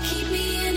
universe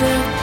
the